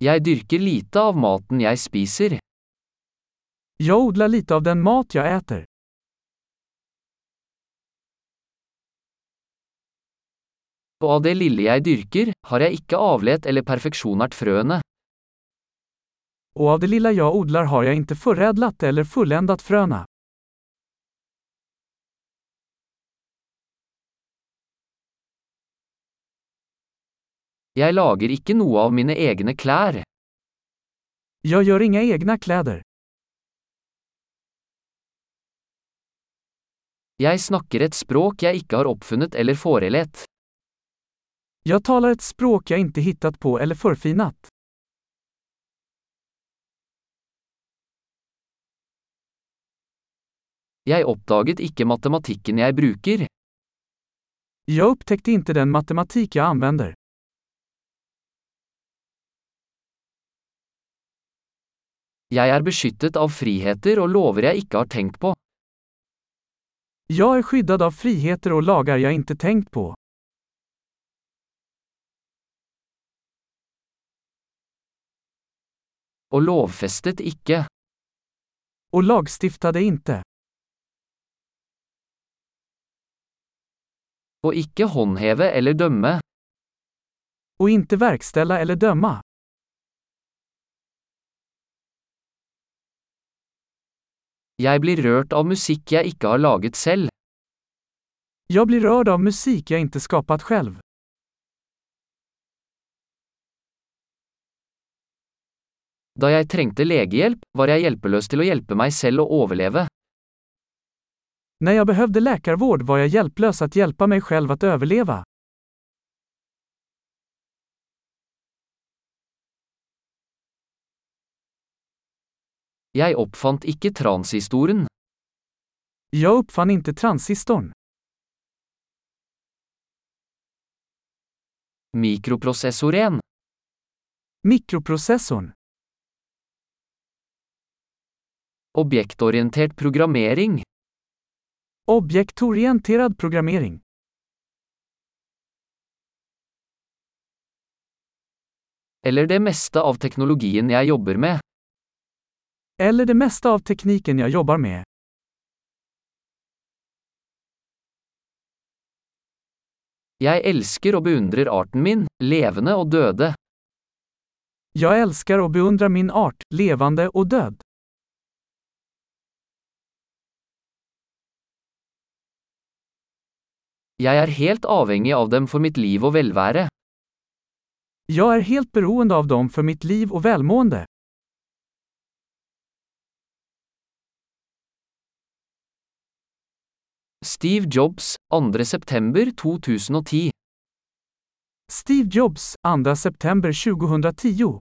Jeg dyrker lite av maten jeg spiser. Jeg odler lite av den mat jeg äter. Og av det lille jeg dyrker, har jeg ikke avlet eller perfeksjonert frøene. Og av det lilla jeg odler har jeg ikke foredlet eller fullendet fröna. Jeg lager ikke noe av mine egne klær. Jag gör inga egna kläder. Jeg snakker et språk jeg ikke har oppfunnet eller forelet. Jag talar ett språk jag inte hittat på eller förfinat. Jeg oppdaget ikke matematikken jeg bruker. Jag upptäckte inte den matematik jag använder. Jeg er beskyttet av friheter og lover jeg ikke har tenkt på. Jeg er skyddad av friheter og lagar jeg ikke tenkt på. Og lovfestet ikke. Og lagstiftade ikke. Og ikke håndheve eller dømme. Og ikke verkställa eller döma. Jeg blir rørt av musikk jeg ikke har laget selv. Jeg blir rørt av musikk jeg ikke skapat selv. Da jeg trengte legehjelp, var jeg hjelpeløs til å hjelpe meg selv å overleve. Når jeg behøvde läkarvård var jeg hjelpeløs til å hjelpe meg selv å överleva. Jeg oppfant ikke transistoren. Jag uppfann inte transistorn. Mikroprosessoren. Objektorientert programmering. Objektorienterad programmering. Eller det meste av teknologien jeg jobber med. Eller det meste av teknikken jeg jobber med. Jeg elsker og beundrer arten min, levende og døde. Jeg elsker og beundrer min art, levende og død. Jeg er helt avhengig av dem for mitt liv og velvære. Jeg er helt beroende av dem for mitt liv og välmående. Steve Jobs, 2. september 2010. Steve Jobs, 2 september 2010